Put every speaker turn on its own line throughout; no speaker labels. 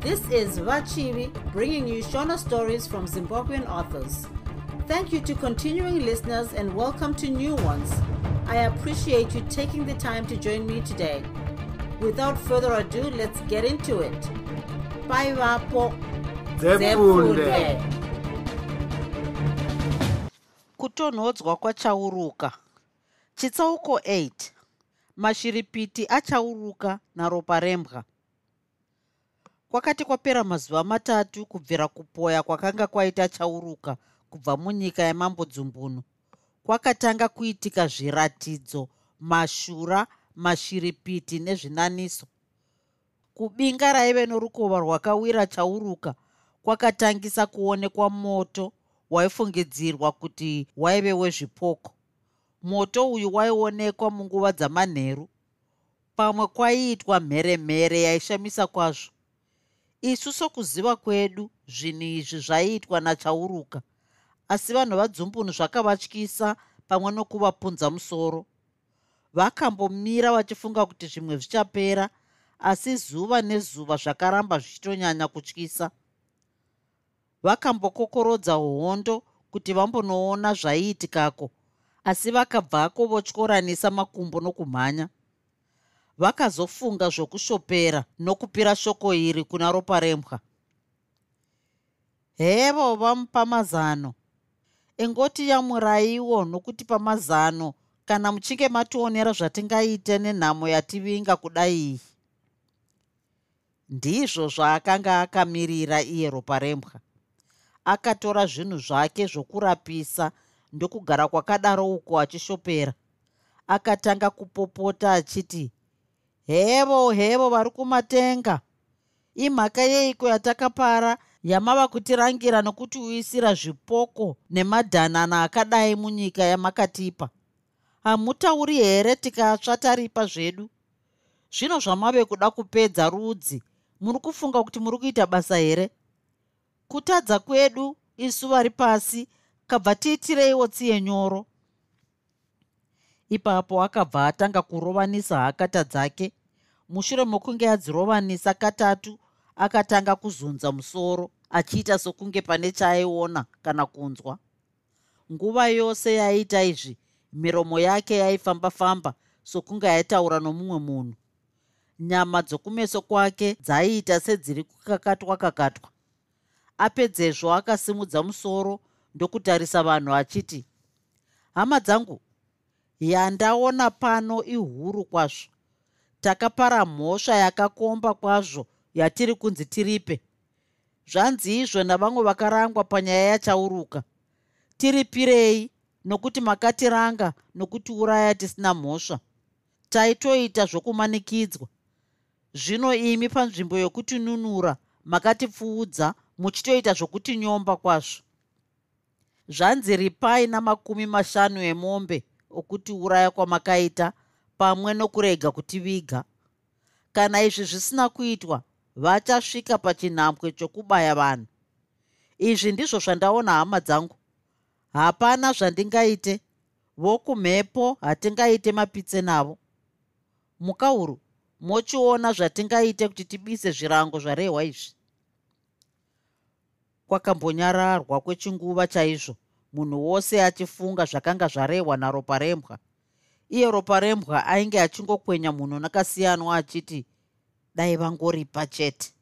This is Vachivi bringing you Shona stories from Zimbabwean authors. Thank you to continuing listeners and welcome to new ones. I appreciate you taking the time to join me today. Without further ado, let's get into it. Bye, Vapo.
Kutonhodzwa kwachauruka chitsauko 8 mashiripiti achauruka naropa rembwa kwakati kwapera mazuva matatu kubvira kupoya kwakanga kwaita chauruka kubva munyika yemambo dzumbunu kwakatanga kuitika zviratidzo mashura mashiripiti nezvinaniso. Kubinga raive norukova rwakawira chauruka kwakatangisa kuonekwa moto waifungidzirwa kuti waive wezvipoko. Moto uyu waionekwa munguva dzamanheru. Pamwe kwaiitwa mheremhere yaishamisa kwazvo isu sokuziva kwedu zvinhu izvi zvaiitwa nachauruka asi vanhu vadzumbunu zvakavatyisa pamwe nokuvapunza musoro. Vakambomira vachifunga kuti zvimwe zvichapera asi zuva nezuva zvakaramba zvichitonyanya kutyisa vakambokokorodza hondo kuti vambonoona zvaiitikako asi vakabvako votyoranisa makumbo nokumhanya vakazofunga zvokushopera nokupira shoko iri kuna ropa rembwa. Hevo vamupa mazano. Engoti yamuraiwo nokuti pamazano kana muchinge mationera zvatingaite nenhamo yativinga kudai iyi. Ndizvo zvaakanga akamirira iye ropa rembwa. Akatora zvinhu zvake zvokurapisa ndokugara kwakadaro uko achishopera. Akatanga kupopota achiti hevo hevo vari kumatenga. Imhaka yeiko yatakapara? Yamava kutirangira nokutiuyisira zvipoko nemadhanana akadai munyika yamakatipa. Hamutauri here tikatsva taripa zvedu? Zvino zvamave kuda kupedza rudzi. Muri kufunga kuti muri kuita basa here? Kutadza kwedu isu vari pasi kabva tiitireiwo tsiye nyoro. Ipapo akabva atanga kurovanisa hakata dzake mushure mokunge adzirovanisa katatu akatanga kuzunza musoro achiita sokunge pane chaaiona kana kunzwa. Nguva yose yaiita izvi miromo yake yaifamba-famba sokunge aitaura nomumwe munhu. Nyama dzokumeso kwake dzaiita sedziri kukakatwa-kakatwa. Apedzezvo akasimudza musoro ndokutarisa vanhu achiti hama dzangu yandaona pano ihuru kwazvo takapara mhosva yakakomba kwazvo yatiri kunzi tiripe. Zvanzi izvo navamwe vakarangwa panyaya yachauruka. Tiripirei nokuti makatiranga nokutiuraya tisina mhosva. Taitoita zvokumanikidzwa. Zvino imi panzvimbo yokutinunura makatipfuudza muchitoita zvokutinyomba kwazvo. Zvanzi ripai namakumi mashanu emombe okutiuraya kwamakaita pamwe nokurega kutiviga. Kana izvi zvisina kuitwa vachasvika pachinhambwe chokubaya vanhu. Izvi ndizvo zvandaona hama dzangu. Hapana zvandingaite. Vokumhepo hatingaite mapitse navo. Mukauru mochiona zvatingaite kuti tibise zvirango zvarehwa izvi. Kwakambonyararwa kwechinguva chaizvo munhu wose achifunga zvakanga zvarehwa naropa rembwa iye ropa rembwa ainge achingokwenya munhu nakasiyanwa achiti dai vangoripa chete.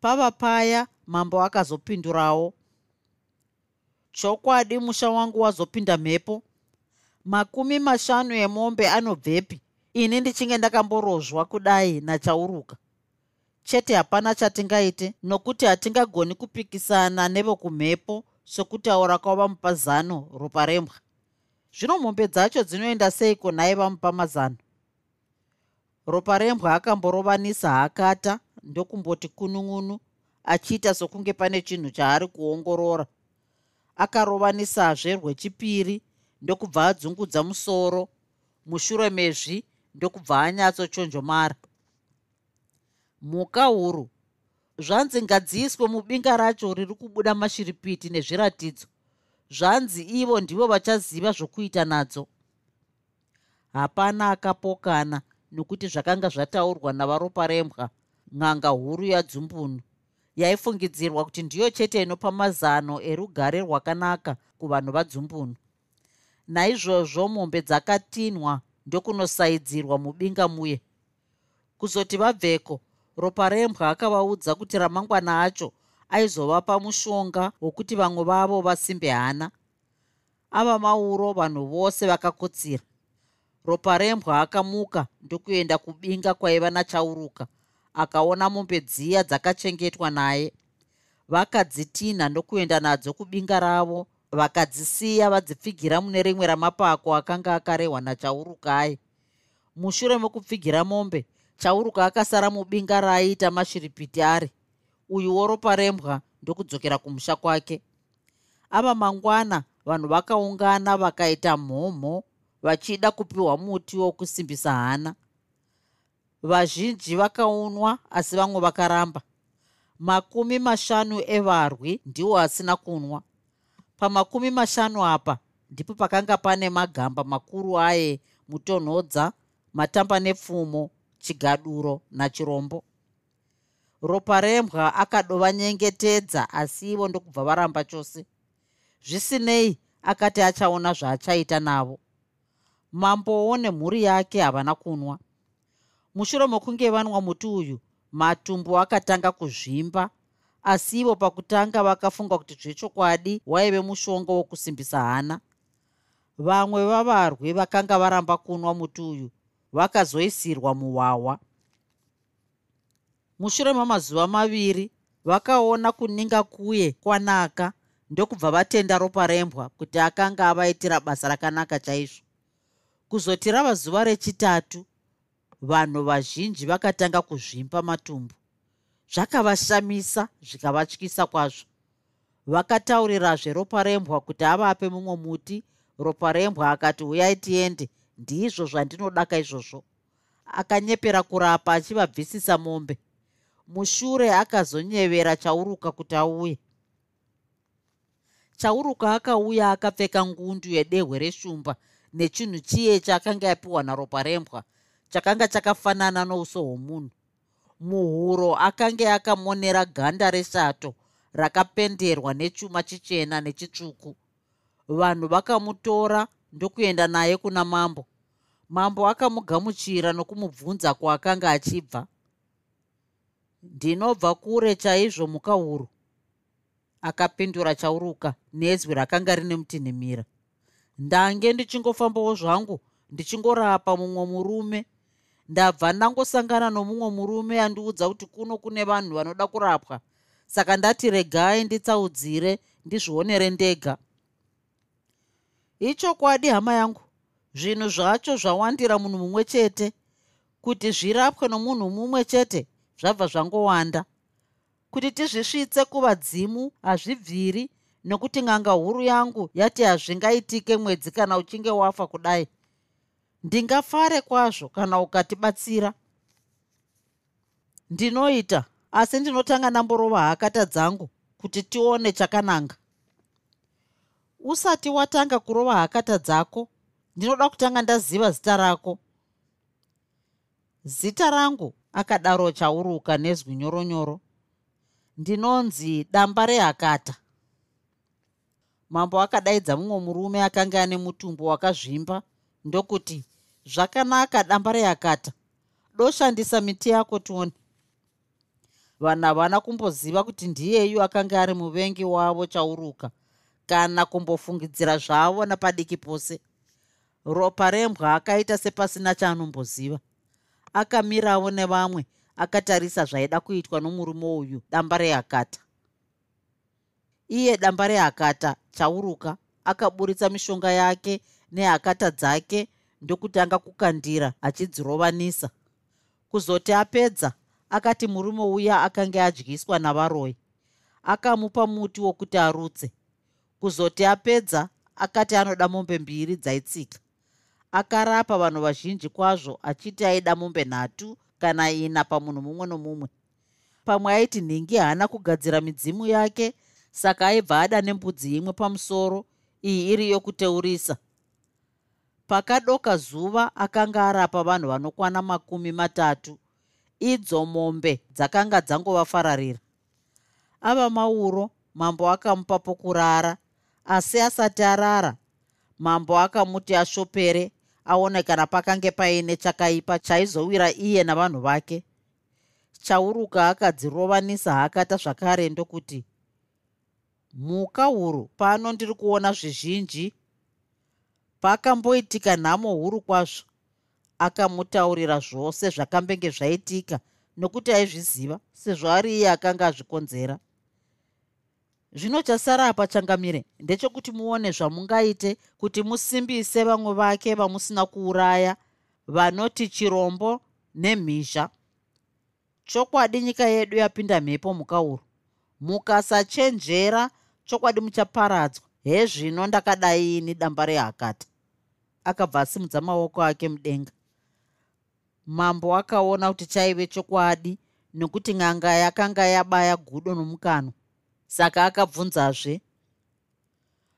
Pava paya mambo akazopindurawo. Chokwadi musha wangu wazopinda mhepo. Makumi mashanu emombe anobvepi. Ini ndichinge ndakamborozhwa kudai nachauruka. Chete hapana chatingaite nokuti hatingagoni kupikisana nevokumhepo sokutaura kwavamupa zano ropa rembwa zvino mombe dzacho dzinoenda seiko nhaye vamupa mazano? Ropa rembwa akamborovanisa haakata ndokumboti kunun'unu achiita sokunge pane chinhu chaari kuongorora. Akarovanisazve rwechipiri ndokubva adzungudza musoro mushure mezvi ndokubva anyatsochonjomara. Mhuka huru. Zvanzi ngadziiswe mubinga racho riri kubuda mashiripiti nezviratidzo zvanzi ivo ndivo vachaziva zvokuita nadzo. Hapana akapokana nokuti zvakanga zvataurwa navaropa rembwa ng'anga huru yadzumbunu. Yaifungidzirwa kuti ndiyo chete inopa mazano erugare rwakanaka kuvanhu vadzumbunu. Naizvozvo mombe dzakatinhwa ndokunosaidzirwa mubinga muye. Kuzoti vabveko ropa rembwa akavaudza kuti ramangwana acho aizovapa mushonga wokuti vamwe vavo vasimbe hana. Ava mauro vanhu vose vakakotsira. Ropa rembwa akamuka ndokuenda kubinga kwaiva nachauruka akaona mombe dziya dzakachengetwa naye. Vakadzitinha ndokuenda nadzo kubinga ravo vakadzisiya vadzipfigira mune rimwe ramapako akanga akarehwa nachaurukai mushure mokupfigira mombe chauruka akasara mubinga raaiita mashiripiti ari uyuwo ropa rembwa ndokudzokera kumusha kwake. Ava mangwana vanhu vakaungana vakaita mhomho vachida kupiwa muti wokusimbisa hana. Vazhinji vakaunwa asi vamwe vakaramba. Makumi mashanu evarwi ndiwo asina kunwa. Pamakumi mashanu apa ndipo pakanga pane magamba makuru aye mutonhodza matamba nepfumo chigaduro nachirombo ropa rembwa akadovanyengetedza asi ivo ndokubva varamba chose. Zvisinei akati achaona zvaachaita navo. Mambowo nemhuri yake havana kunwa. Mushure mokunge vanwa muti uyu matumbu akatanga kuzvimba asi ivo pakutanga vakafunga kuti zvechokwadi waive mushonga wokusimbisa hana. Vamwe vavarwi vakanga varamba kunwa muti uyu vakazoisirwa muhwahwa mushure mamazuva maviri vakaona kuninga kuye kwanaka ndokubva vatenda ropa rembwa kuti akanga avaitira basa rakanaka chaizvo. Kuzoti rava zuva rechitatu vanhu vazhinji vakatanga kuzvimba matumbu. Zvakavashamisa zvikavatyisa kwazvo. Vakataurirazve ropa rembwa kuti avape mumwe muti. Ropa rembwa akati uyai tiende. Ndizvo zvandinodaka izvozvo. Akanyepera kurapa achivabvisisa mombe mushure akazonyevera chauruka kuti auye. Chauruka akauya akapfeka ngundu yedehwe reshumba nechinhu chiye chaakanga yapiwa naropa rembwa chakanga chakafanana nouso hwomunhu. Muhuro akanga akamonera ganda reshato rakapenderwa nechuma chichena nechitsvuku. Vanhu vakamutora ndokuenda naye kuna mambo. Mambo akamugamuchira nokumubvunza kwaakanga achibva ndinobva kure chaizvo mukauru akapindura chauruka nezwi rakanga rine mutinhimira. Ndange ndichingofambawo zvangu ndichingorapa mumwe murume. Ndabva ndangosangana nomumwe murume andiudza kuti kuno kune vanhu vanoda kurapwa. Saka ndati regai nditsaudzire ndizvionere ndega ichokwadi hama yangu? Zvinhu zvacho zvawandira munhu mumwe chete. Kuti zvirapwe nomunhu mumwe chete zvabva zvangowanda. Kuti tizvisvitse kuvadzimu hazvibviri nokuti ng'anga huru yangu yati hazvingaitike mwedzi kana uchinge wafa kudai. Ndingafare kwazvo kana ukatibatsira. Ndinoita asi ndinotanga ndamborova hakata dzangu kuti tione chakananga. Usati watanga kurova hakata dzako ndinoda kutanga ndaziva zita rako. Zita rangu akadaro chauruka nezwi nyoronyoro. Ndinonzi damba rehakata. Mambo akadaidza mumwe murume akanga ane mutumbo wakazvimba ndokuti zvakanaka damba reyakata doshandisa miti yako tione vanhu havana kumboziva kuti ndiyeyu akanga ari muvengi wavo chauruka kana kumbofungidzira zvavo napadiki pose ropa rembwa akaita sepasina chaanomboziva akamiravo nevamwe akatarisa zvaida kuitwa nomurume uyu damba rehakata. Iye damba rehakata chauruka akaburitsa mishonga yake nehakata dzake ndokutanga kukandira achidzirovanisa. Kuzoti apedza akati murume uya akanga adyiswa navaroi akamupa muti wokuti arutse. Kuzoti apedza akati anoda mombe mbiri dzaitsika akarapa vanhu vazhinji kwazvo achiti aida mombe nhatu kana ina pamunhu mumwe nomumwe. Pamwe aiti nhingi haana kugadzira midzimu yake saka aibva ada nembudzi imwe pamusoro iyi iri yokuteurisa. Pakadoka zuva akanga arapa vanhu vanokwana makumi matatu. Idzo mombe dzakanga dzangovafararira. Ava mauro mambo akamupa pokurara asi asati arara mambo akamuti ashopere aone kana pakange paine chakaipa chaizowira iye navanhu vake. Chauruka akadzirovanisa haakata zvakare ndokuti mhuka huru pano ndiri kuona zvizhinji. Pakamboitika nhamo huru kwazvo akamutaurira zvose zvakambenge zvaitika nokuti aizviziva sezvo ari iye akanga azvikonzera zvino chasara apa changamire ndechekuti muone zvamungaite kuti musimbise vamwe vake vamusina kuuraya vanoti chirombo nemhizha. Chokwadi nyika yedu yapinda mhepo mukauro mukasachenjera chokwadi muchaparadzwa. Hezvino ndakadai ini damba rehakata akabva asimudza maoko ake mudenga. Mambo akaona kuti chaive chokwadi nekuti n'anga yakanga yabaya gudo nomukanwa saka akabvunzazve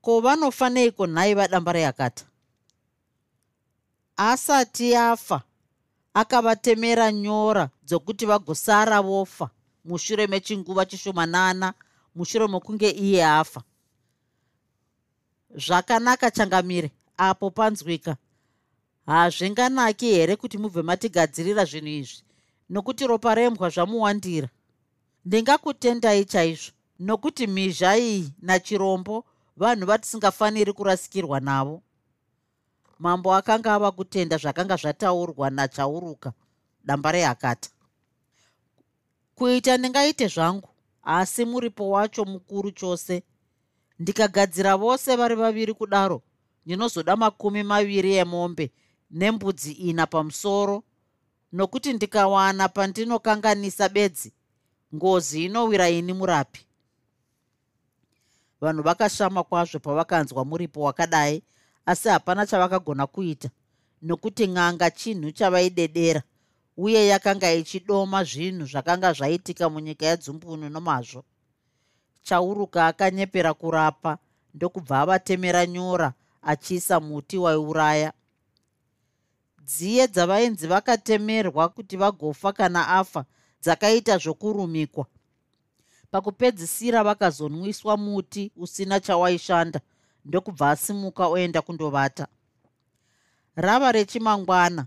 ko vanofaneiko nhai vadamba reyakata? Asati afa akavatemera nyora dzokuti vagosara vofa. Mushure mechinguva chishomanana mushure mokunge iye afa. Zvakanaka changamire. Apo panzwika. Hazvinganaki here kuti mubve matigadzirira zvinhu izvi? Nokuti ropa rembwa zvamuwandira. Ndingakutendai chaizvo nokuti mhizha iyi nachirombo vanhu vatisingafaniri kurasikirwa navo. Mambo akanga ava kutenda zvakanga zvataurwa nachauruka damba rehakata kuita ndingaite zvangu asi muripo wacho mukuru chose. Ndikagadzira vose vari vaviri kudaro ndinozoda makumi maviri emombe nembudzi ina pamusoro. Nokuti ndikawana pandinokanganisa bedzi ngozi inowira ini murapi vanhu vakashama kwazvo pavakanzwa muripo wakadai asi hapana chavakagona kuita nokuti ng'anga chinhu chavaidedera uye yakanga ichidoma zvinhu zvakanga zvaitika munyika yedzumbunu nomazvo. Chauruka akanyepera kurapa ndokubva avatemera nyora achiisa muti waiuraya. Dziye dzavainzi vakatemerwa kuti vagofa kana afa dzakaita zvokurumikwa pakupedzisira vakazonwiswa muti usina chawaishanda. Ndokubva asimuka oenda kundovata. Rava rechimangwana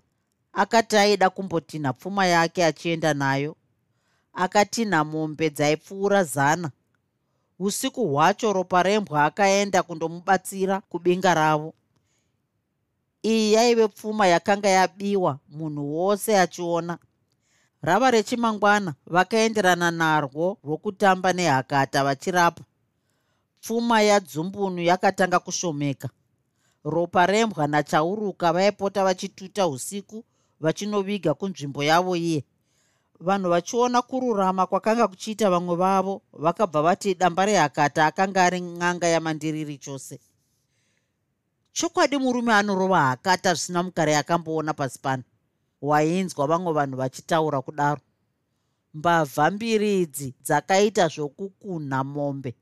akati aida kumbotinha pfuma yake achienda nayo akatinha mombe dzaipfuura zana. Usiku hwacho ropa rembwa akaenda kundomubatsira kubinga ravo. Iyi yaive pfuma yakanga yabiwa munhu wose achiona rava rechimangwana vakaenderana narwo rwokutamba nehakata vachirapa. Pfuma yadzumbunu yakatanga kushomeka. Ropa rembwa nachauruka vaipota vachituta usiku vachinoviga kunzvimbo yavo iye. Vanhu vachiona kururama kwakanga kuchiita vamwe vavo vakabva vati damba rehakata akanga ari n'anga yamandiriri chose. Chokwadi murume anorova hakata zvisina mukare yakamboona pasi pano wainzwa vamwe vanhu vachitaura kudaro. Mbavha mbiri idzi dzakaita zvokukunha mombe.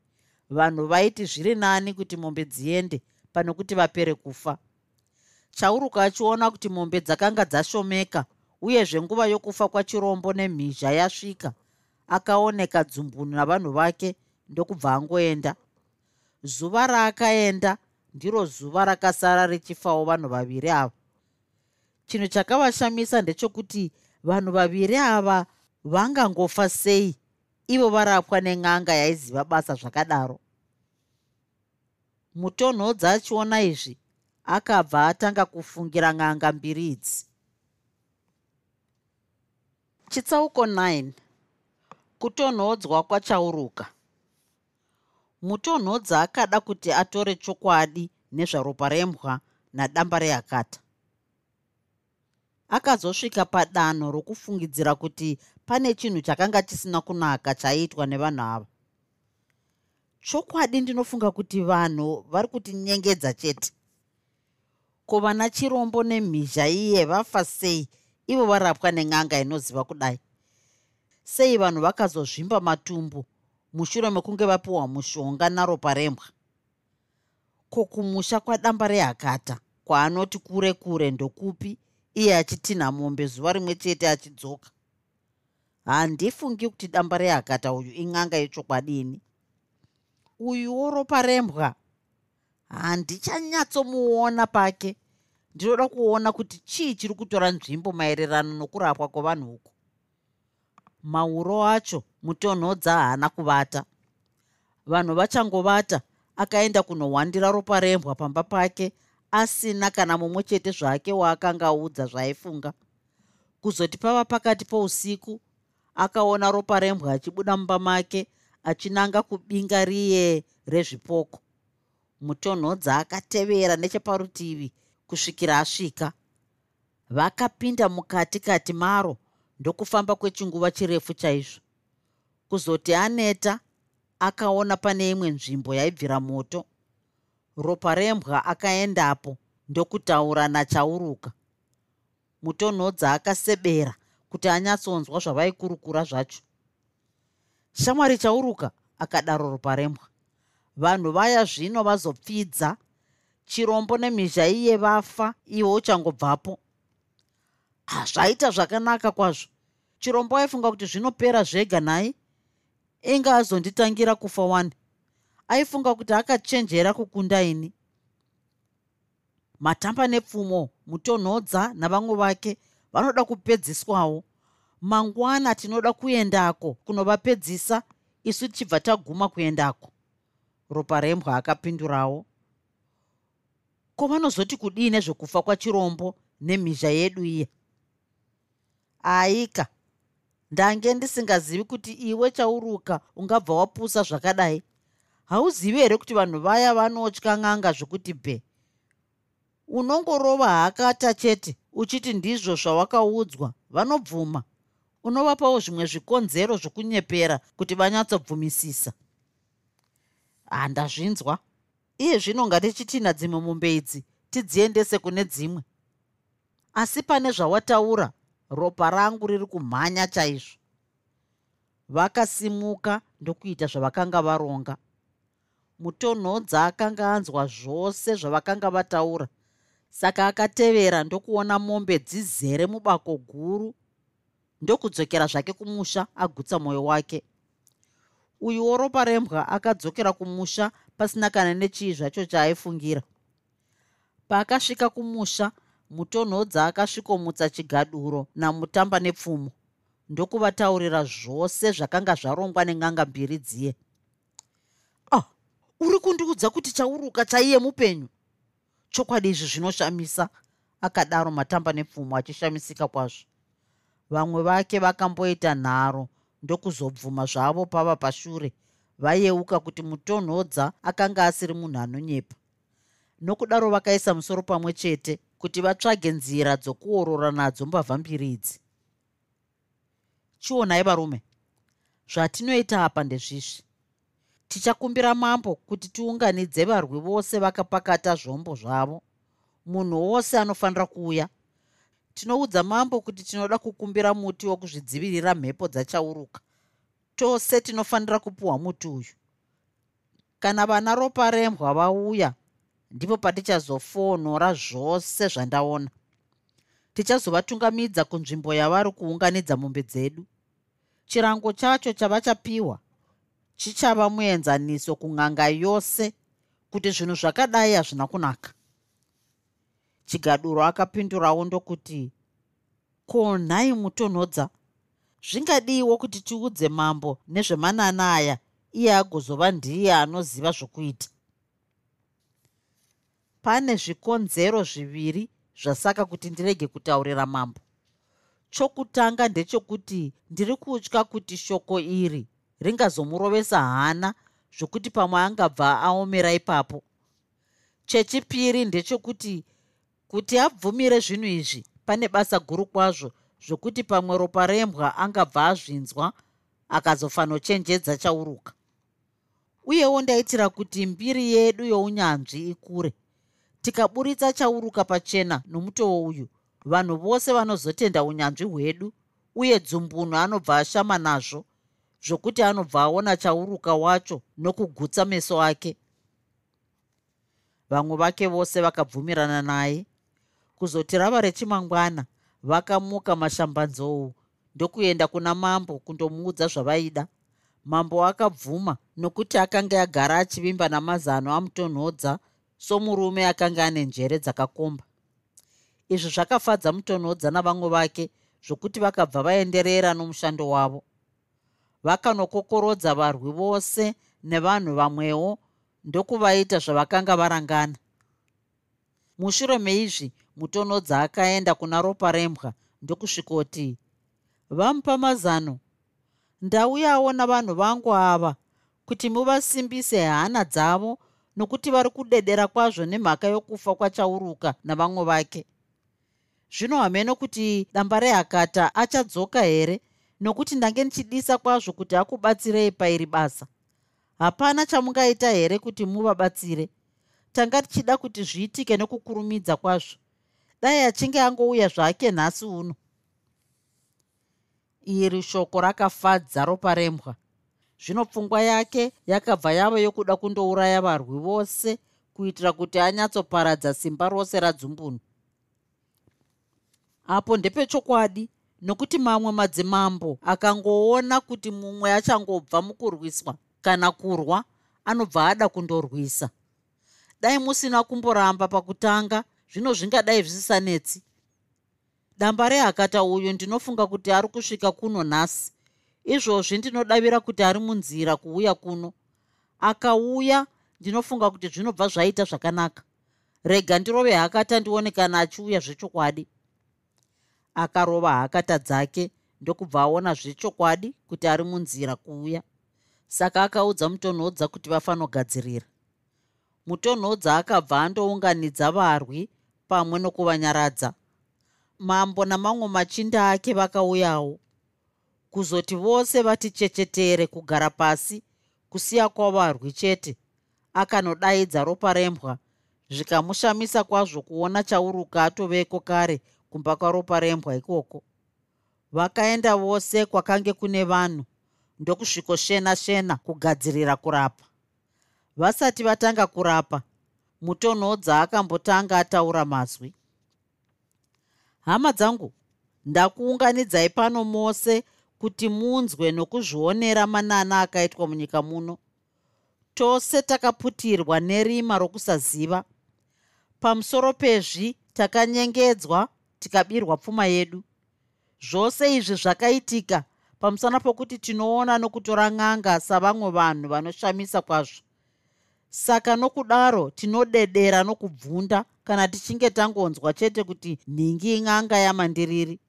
Vanhu vaiti zviri nani kuti mombe dziende pane kuti vapere kufa? Chauruka achiona kuti mombe dzakanga dzashomeka uyezve nguva yokufa kwachirombo nemhizha yasvika akaoneka dzumbunu navanhu vake ndokubva angoenda. Zuva raakaenda ndiro zuva rakasara richifawo vanhu vaviri ava chinhu chakavashamisa ndechekuti vanhu vaviri ava vangangofa sei. Ivo varapwa nen'anga yaiziva basa zvakadaro. Mutonhodza achiona izvi akabva atanga kufungira n'anga mbiri idzi. Chitsauko 9 kutonhodzwa kwachauruka. Mutonhodza akada kuti atore chokwadi nezvaropa rembwa nadamba rehakata akazosvika padanho rokufungidzira kuti pane chinhu chakanga chisina kunaka chaiitwa nevanhu ava. Chokwadi ndinofunga kuti vanhu vari kutinyengedza chete. Ko vana chirombo nemhizha iye vafa sei ivo varapwa nen'anga inoziva kudai. Sei vanhu vakazozvimba matumbu mushure mekunge vapiwa mushonga naropa rembwa. Ko kumusha kwadamba rehakata kwaanoti kure kure ndokupi iye achitinha mombe zuva rimwe chete achidzoka. Handifungi kuti damba rehakata uyu in'anga yechokwadini. Uyuwo ropa rembwa handichanyatsomuona pake. Ndinoda kuona kuti chii chiri kutora nzvimbo maererano nokurapwa kwevanhu uku. Mauro acho mutonhodza haana kuvata. Vanhu vachangovata akaenda kunohwandira ropa rembwa pamba pake asina kana mumwe chete zvake waakanga audza zvaaifunga kuzoti pava pakati pousiku akaona ropa rembwa achibuda mumba make achinanga kubinga riye rezvipoko. Mutonhodza akatevera necheparutivi kusvikira asvika. Vakapinda mukati kati maro ndokufamba kwechinguva chirefu chaizvo. Kuzoti aneta akaona pane imwe nzvimbo yaibvira moto ropa rembwa akaendapo ndokutaura nachauruka. Mutonhodza akasebera kuti anyatsonzwa zvavaikurukura zvacho. Shamwari chauruka akadaro ropa rembwa. Vanhu vaya zvino vazopfidza chirombo nemhizha iye vafa iwe uchangobvapo. Hazvaita zvakanaka kwazvo. Chirombo aifunga kuti zvinopera zvega nhai inga azonditangira kufa wani aifunga kuti akachenjera kukunda ini. Matamba nepfumo mutonhodza navamwe vake vanoda kupedziswawo. Mangwana tinoda kuendako kunovapedzisa isu tichibva taguma kuendako. Ropa rembwa akapindurawo. Ko vanozoti kudii nezvekufa kwachirombo nemhizha yedu iye aika. Ndange ndisingazivi kuti iwe chauruka ungabva wapusa zvakadai hauzivi here kuti vanhu vaya vanotya n'anga zvokuti bhe? Unongorova hakata chete uchiti ndizvo zvawakaudzwa vanobvuma. Unovapawo zvimwe zvikonzero zvokunyepera kuti vanyatsobvumisisa. Handazvinzwa iye zvino ngatichitina dzimwe mumbe idzi tidziendese kune dzimwe. Asi pane zvawataura ropa rangu riri kumhanya chaizvo. Vakasimuka ndokuita zvavakanga varonga mutonhodza akanga anzwa zvose zvavakanga vataura. Saka akatevera ndokuona mombe dzizere mubako guru ndokudzokera zvake kumusha agutsa mwoyo wake. Uyuwo ropa rembwa akadzokera kumusha pasina kana nechii zvacho chaaifungira. Paakasvika kumusha mutonhodza akasvikomutsa chigaduro namutamba nepfumo ndokuvataurira zvose zvakanga zvarongwa nen'anga mbiri dziye uri kundiudza kuti chauruka chaiye mupenyu? Chokwadi izvi zvinoshamisa akadaro matamba nepfumo achishamisika kwazvo. Vamwe vake vakamboita nharo ndokuzobvuma zvavo pava pashure vayeuka kuti mutonhodza akanga asiri munhu anonyepa. Nokudaro vakaisa musoro pamwe chete kuti vatsvage nzira dzokuorora nadzo mbavha mbiri idzi. Chionai varume. Zvatinoita apa ndezvizvi tichakumbira mambo kuti tiunganidze varwi vose vakapakata zvombo zvavo. Munhu wose anofanira kuuya. Tinoudza mambo kuti tinoda kukumbira muti wokuzvidzivirira mhepo dzachauruka. Tose tinofanira kupiwa muti uyu. Kana vana ropa rembwa vauya ndipo patichazofonhora zvose zvandaona. Tichazovatungamidza kunzvimbo yavari kuunganidza mombe dzedu. Chirango chacho chavachapiwa chichava muenzaniso kun'anga yose kuti zvinhu zvakadai hazvina kunaka. Chigaduro akapindurawo ndokuti ko nhai mutonhodza. Zvingadiwo kuti tiudze mambo nezvemanana aya iye agozova ndiye anoziva zvokuita. Pane zvikonzero zviviri zvasaka kuti ndirege kutaurira mambo. Chokutanga ndechekuti ndiri kutya kuti shoko iri ringazomurovesa hana zvokuti pamwe angabva aomera ipapo. Chechipiri ndechekuti kuti abvumire zvinhu izvi pane basa guru kwazvo zvokuti pamwe ropa rembwa angabva azvinzwa akazofanochenjedza chauruka. Uyewo ndaitira kuti mbiri yedu younyanzvi ikure. Tikaburitsa chauruka pachena nomutoo uyu vanhu vose vanozotenda unyanzvi hwedu uye dzumbunhu anobva ashama nazvo zvokuti anobva aona chauruka wacho nokugutsa meso ake. Vamwe vake vose vakabvumirana naye. Kuzoti rava rechimangwana vakamuka mashambanzou ndokuenda kuna mambo kundomuudza zvavaida. Mambo akabvuma nokuti akanga agara achivimba namazano amutonhodza somurume akanga ane njere dzakakomba. Izvi zvakafadza mutonhodza navamwe vake zvokuti vakabva vaenderera nomushando wavo vakanokokorodza varwi vose nevanhu vamwewo ndokuvaita zvavakanga varangana. Mushure meizvi mutonhodza akaenda kuna ropa rembwa ndokusvikoti vamupa mazano. Ndauyawo navanhu vangu ava kuti muvasimbise hana dzavo nokuti vari kudedera kwazvo nemhaka yokufa kwachauruka navamwe vake. Zvino hameno kuti damba rehakata achadzoka here nokuti ndange ndichidisa kwazvo kuti akubatsirei pairi basa. Hapana chamungaita here kuti muvabatsire? Tanga tichida kuti zviitike nokukurumidza kwazvo. Dai achinge angouya zvake nhasi uno. Iri shoko rakafadza ropa rembwa. Zvino pfungwa yake yakabva yava yokuda kundouraya varwi vose kuitira kuti anyatsoparadza simba rose radzumbunu. Apo ndepechokwadi nokuti mamwe madzimambo akangoona kuti mumwe achangobva mukurwiswa kana kurwa anobva ada kundorwisa. Dai musina kumboramba pakutanga zvino zvingadai zvisisanetsi damba rehakata uyu ndinofunga kuti ari kusvika kuno nhasi. Izvozvi ndinodavira kuti ari munzira kuuya kuno. Akauya ndinofunga kuti zvinobva zvaita zvakanaka. Rega ndirove hakata ndione kana achiuya zvechokwadi akarova hakata dzake ndokubva aona zvechokwadi kuti ari munzira kuuya. Saka akaudza mutonhodza kuti vafanogadzirira mutonhodza akabva andounganidza varwi pamwe nokuvanyaradza. Mambo namamwe machinda ake vakauyawo. Kuzoti vose vati chechetere kugara pasi kusiya kwavarwi chete akanodaidza ropa rembwa zvikamushamisa kwazvo kuona chauruka atoveko kare kumba kwaropa rembwa ikoko. Vakaenda vose kwakange kune vanhu ndokusvikoshena shena kugadzirira kurapa. Vasati vatanga kurapa mutonhodza akambotanga ataura mazwi. Hama dzangu ndakuunganidzai pano mose kuti munzwe nokuzvionera manana akaitwa munyika muno. Tose takaputirwa nerima rokusaziva. Pamusoro pezvi takanyengedzwa tikabirwa pfuma yedu. Zvose izvi zvakaitika pamusana pokuti tinoona nokutora n'anga savamwe vanhu vanoshamisa kwazvo. Saka nokudaro tinodedera nokubvunda kana tichinge tangonzwa chete kuti nhingi in'anga yamandiriri.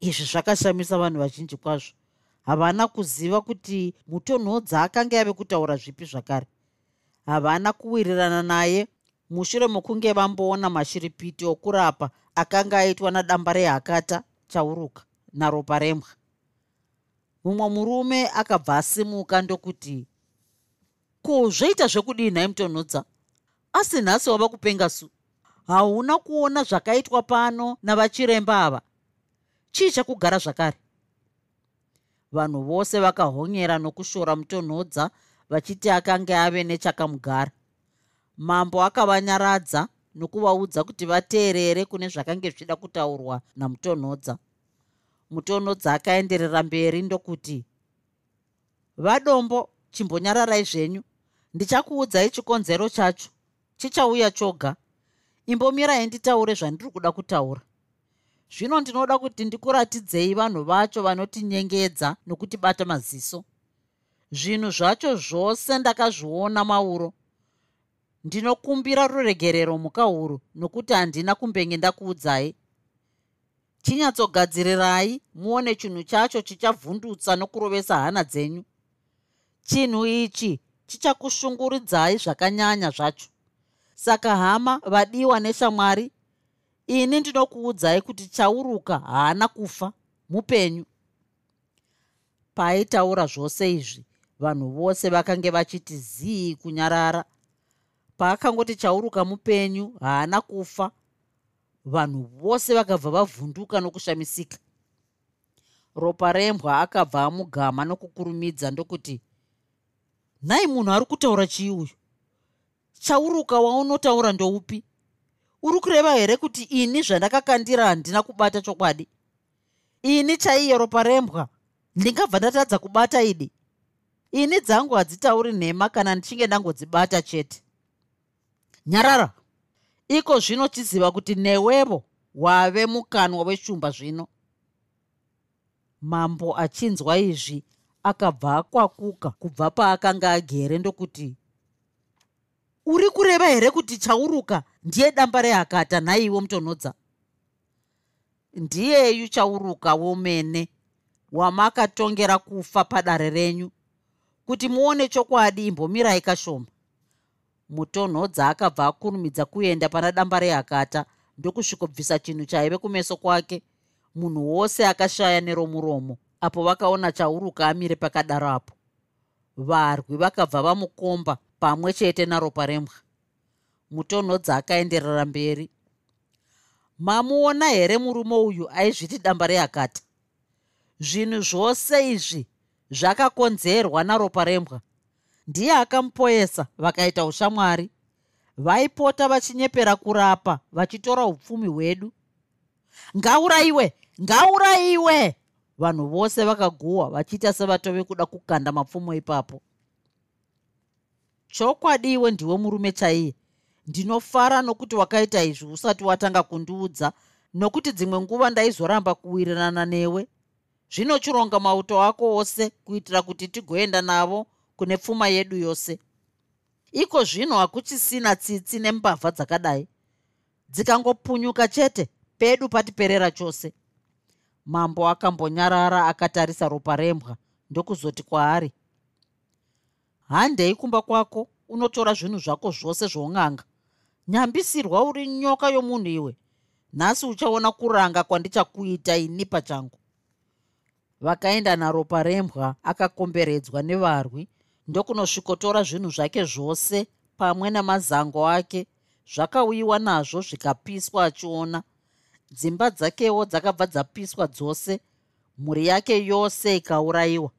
Izvi zvakashamisa vanhu vazhinji kwazvo. Havana kuziva kuti mutonhodza akanga yave kutaura zvipi zvakare. Havana kuwirirana naye mushure mokunge vamboona mashiripiti okurapa akanga aitwa nadamba rehakata chauruka naropa rembwa. Mumwe murume akabva asimuka ndokuti ko zvoita zvekudii nhai mutonhodza? Asi nhasi wava kupenga su hauna kuona zvakaitwa pano navachiremba ava? Chii chakugara zvakare? Vanhu vose vakahonyera nokushora mutonhodza vachiti akanga ave nechakamugara mambo akavanyaradza nokuvaudza kuti vateerere kune zvakange zvichida kutaurwa namutonhodza. Mutonhodza akaenderera mberi ndokuti vadombo chimbonyararai zvenyu. Ndichakuudzai chikonzero chacho. Chichauya choga. Imbomirai nditaure zvandiri kuda kutaura. Zvino ndinoda kuti ndikuratidzei vanhu vacho vanotinyengedza nokutibata maziso. Zvinhu zvacho zvose ndakazviona mauro ndinokumbira ruregerero muka huru nokuti handina kumbenge ndakuudzai. Chinyatsogadzirirai muone chinhu chacho chichavhundutsa nokurovesa hana dzenyu. Chinhu ichi chichakushunguridzai zvakanyanya zvacho. Saka hama vadiwa neshamwari ini ndinokuudzai kuti chauruka haana kufa. Mupenyu. Paaitaura zvose izvi vanhu vose vakange vachiti zii kunyarara paakangoti chauruka mupenyu haana kufa. Vanhu vose vakabva vavhunduka nokushamisika. Ropa rembwa akabva amugama nokukurumidza ndokuti nhai munhu ari kutaura chii uyu? Chauruka waunotaura ndoupi? Uri kureva here kuti ini zvandakakandira handina kubata chokwadi? Ini chaiye ropa rembwa? Ndingabva ndatadza kubata idi? Ini dzangu hadzitauri nhema kana ndichinge ndangodzibata chete nyarara. Iko zvino tiziva kuti newevo wave mukanwa weshumba zvino. Mambo achinzwa izvi akabva akwakuka kubva paakanga agere ndokuti uri kureva here kuti chauruka? Ndiye damba rehakata nhaiwo mutonhodza? Ndiyeyu chauruka womene wamakatongera kufa padare renyu kuti muone chokwadi imbomirai kashoma mutonhodza akabva akurumidza kuenda pana damba rehakata ndokusvikobvisa chinhu chaive kumeso kwake. Munhu wose akashaya neromuromo apo vakaona chauruka amire pakadaro apo. Varwi vakabva vamukomba pamwe chete naropa rembwa mutonhodza akaenderera mberi. Mamuona here murume uyu aizviti damba rehakata? Zvinhu zvose izvi zvakakonzerwa naropa rembwa ndiye akamupoesa vakaita ushamwari. Vaipota vachinyepera kurapa vachitora upfumi hwedu. Ngaurayiwe ngaurayiwe vanhu vose vakaguhwa vachiita sevatove kuda kukanda mapfumo ipapo. Chokwadiwe ndiwe murume chaiye. Ndinofara nokuti wakaita izvi usati watanga kundiudza nokuti dzimwe nguva ndaizoramba kuwirirana newe. Zvino chironga mauto ako ose kuitira kuti tigoenda navo kune pfuma yedu yose. Iko zvino hakuchisina tsitsi nembavha dzakadai. Dzikangopunyuka chete pedu patiperera chose. Mambo akambonyarara akatarisa ropa rembwa ndokuzoti kwaari handei kumba kwako unotora zvinhu zvako zvose zvoung'anga nyambisirwa uri nyoka yomunhu iwe. Nhasi uchaona kuranga kwandichakuita ini pachangu. Vakaenda naropa rembwa akakomberedzwa nevarwi ndokunosvikotora zvinhu zvake zvose pamwe namazango ake zvakauyiwa nazvo zvikapiswa achiona. Dzimba dzakewo dzakabva dzapiswa dzose mhuri yake yose ikaurayiwa.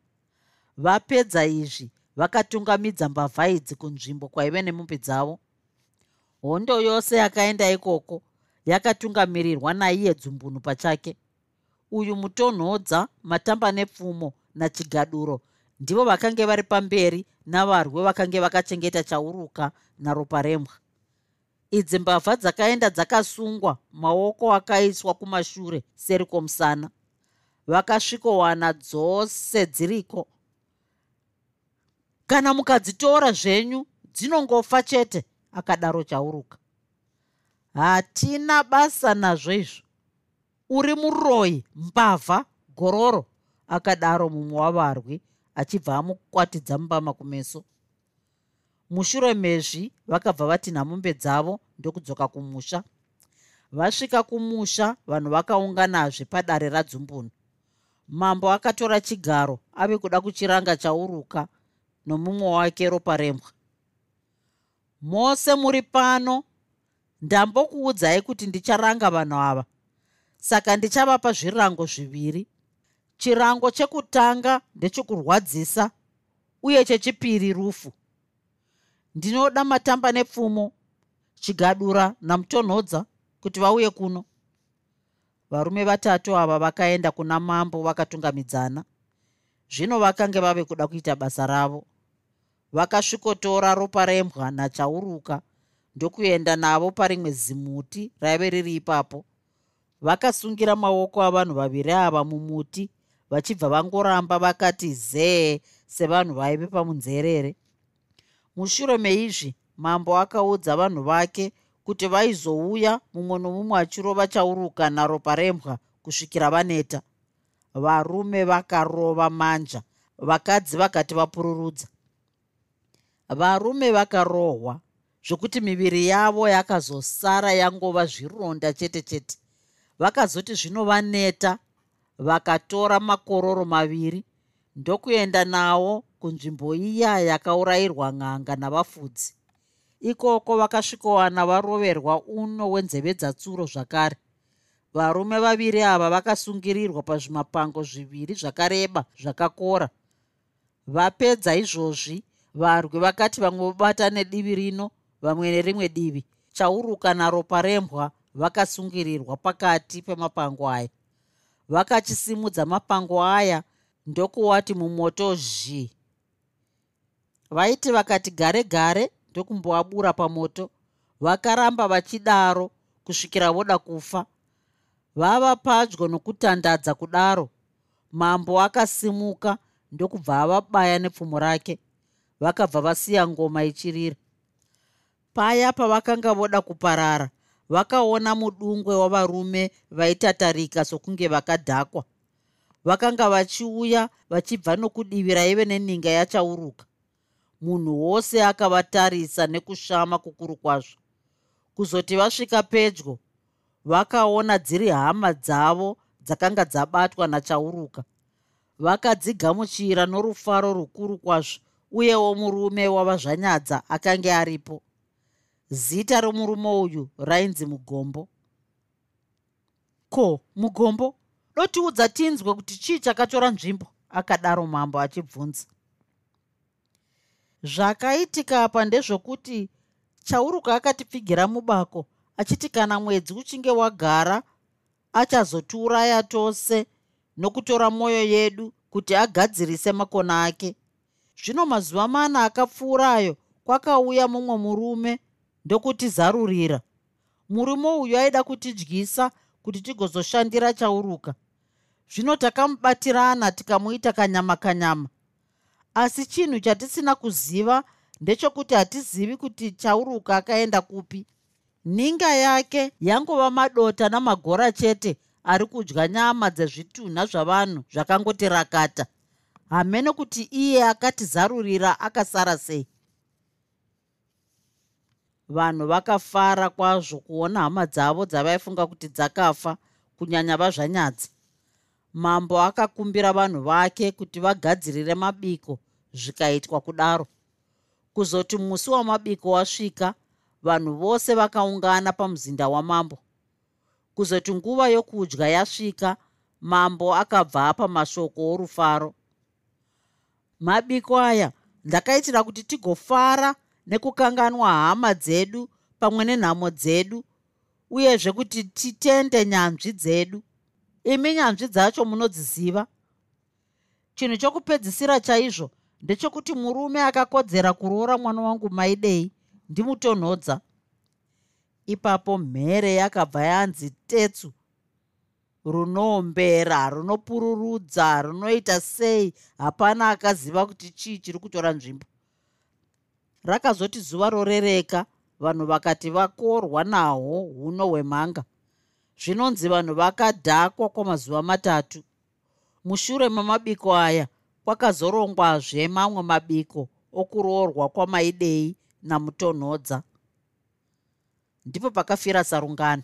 Vapedza izvi vakatungamidza mbavha idzi kunzvimbo kwaive nemombe dzavo. Hondo yose yakaenda ikoko yakatungamirirwa naiye dzumbunu pachake. Uyu mutonhodza matamba nepfumo nachigaduro ndivo vakange vari pamberi navarwe vakange vakachengeta chauruka naropa rembwa. Idzi mbavha dzakaenda dzakasungwa maoko akaiswa kumashure seri kwomusana vakasvikowana dzose dziriko. Kana mukadzitora zvenyu dzinongofa chete akadaro chauruka. Hatina basa nazvo izvo. Uri muroyi mbavha gororo akadaro mumwe wavarwi achibva amukwatidza mubama kumeso. Mushure mezvi vakabva vatinha mombe dzavo ndokudzoka kumusha. Vasvika kumusha vanhu vakaunganazve padare radzumbunu mambo akatora chigaro ave kuda kuchiranga chauruka nomumwe wake ropa rembwa. Mose muri pano ndambokuudzai kuti ndicharanga vanhu ava. Saka ndichavapa zvirango zviviri chirango chekutanga ndechekurwadzisa uye chechipiri rufu. Ndinoda matamba nepfumo chigadura namutonhodza kuti vauye kuno. Varume vatatu ava vakaenda kuna mambo vakatungamidzana zvino vakange vave kuda kuita basa ravo. Vakasvikotora ropa rembwa nachauruka ndokuenda navo parimwe zimuti raive riri ipapo. Vakasungira maoko avanhu vaviri ava mumuti vachibva vangoramba vakati zee sevanhu vaive pamunzerere. Mushure meizvi mambo akaudza vanhu vake kuti vaizouya mumwe nomumwe achirova chauruka naropa rembwa kusvikira vaneta. Varume vakarova manja vakadzi vakati vapururudza. Varume vakarohwa zvokuti miviri yavo yakazosara yangova zvironda chete chete. Vakazoti zvino vaneta vakatora makororo maviri. Ndokuenda nawo kunzvimbo iya yakaurayirwa n'anga navafudzi. Ikoko vakasvikowana varoverwa uno wenzeve dzatsuro zvakare. Varume vaviri ava vakasungirirwa pazvimapango zviviri zvakareba zvakakora. Vapedza izvozvi varwi vakati vamwe vobata nedivi rino vamwe nerimwe divi chauruka naropa rembwa vakasungirirwa pakati pemapango aya vakachisimudza mapango aya ndokuwati mumoto zhi vaiti vakati gare gare ndokumboabura pamoto. Vakaramba vachidaro kusvikira voda kufa. Vava padyo nokutandadza kudaro. Mambo akasimuka ndokubva avabaya nepfumo rake. Vakabva vasiya ngoma ichirira. Paya pavakanga voda kuparara vakaona mudungwe wavarume vaitatarika sokunge vakadhakwa. Vakanga vachiuya vachibva nokudivi raive neninga yachauruka. Munhu wose akavatarisa nekushama kukuru kwazvo. Kuzoti vasvika pedyo vakaona dziri hama dzavo dzakanga dzabatwa nachauruka. Vakadzigamuchira norufaro rukuru kwazvo uyewo murume wavazvanyadza akanga aripo zita romurume uyu rainzi mugombo. Ko mugombo? Dotiudza tinzwe kuti chii chakatora nzvimbo? Akadaro mambo achibvunza. Zvakaitika apa ndezvokuti chauruka akatipfigira mubako achiti kana mwedzi uchinge wagara achazotiuraya tose nokutora mwoyo yedu kuti agadzirise makona ake. Zvino mazuva mana akapfuurayo kwakauya mumwe murume ndokutizarurira murume uyu aida kutidyisa kuti tigozoshandira chauruka. Zvino takamubatirana tikamuita kanyama kanyama asi chinhu chatisina kuziva ndechekuti hatizivi kuti chauruka akaenda kupi. Ninga yake yangova madota namagora chete ari kudya nyama dzezvitunha zvavanhu zvakangoti rakata hamene kuti iye akatizarurira akasara sei vanhu vakafara kwazvo kuona hama dzavo dzavaifunga kuti dzakafa kunyanya vazvanyadzi mambo akakumbira vanhu vake kuti vagadzirire mabiko zvikaitwa kudaro. Kuzoti musi wamabiko wasvika vanhu vose vakaungana pamuzinda wamambo. Kuzoti nguva yokudya yasvika mambo akabva apa mashoko orufaro. Mabiko aya ndakaitira kuti tigofara nekukanganwa hama dzedu pamwe nenhamo dzedu uyezve kuti titende nyanzvi dzedu. Imi nyanzvi dzacho munodziziva. Chinhu chokupedzisira chaizvo ndechekuti murume akakodzera kuroora mwana wangu maidei ndimutonhodza. Ipapo mhere yakabva yanzi tetsu runoombera runopururudza runoita sei hapana akaziva kuti chii chiri kutora nzvimbo rakazoti zuva rorereka vanhu vakati vakorwa nahwo huno hwemhanga. Zvinonzi vanhu vakadhakwa kwamazuva matatu. Mushure memabiko aya kwakazorongwazve mamwe mabiko okuroorwa kwamaidei namutonhodza. Ndipo pakafira sarungano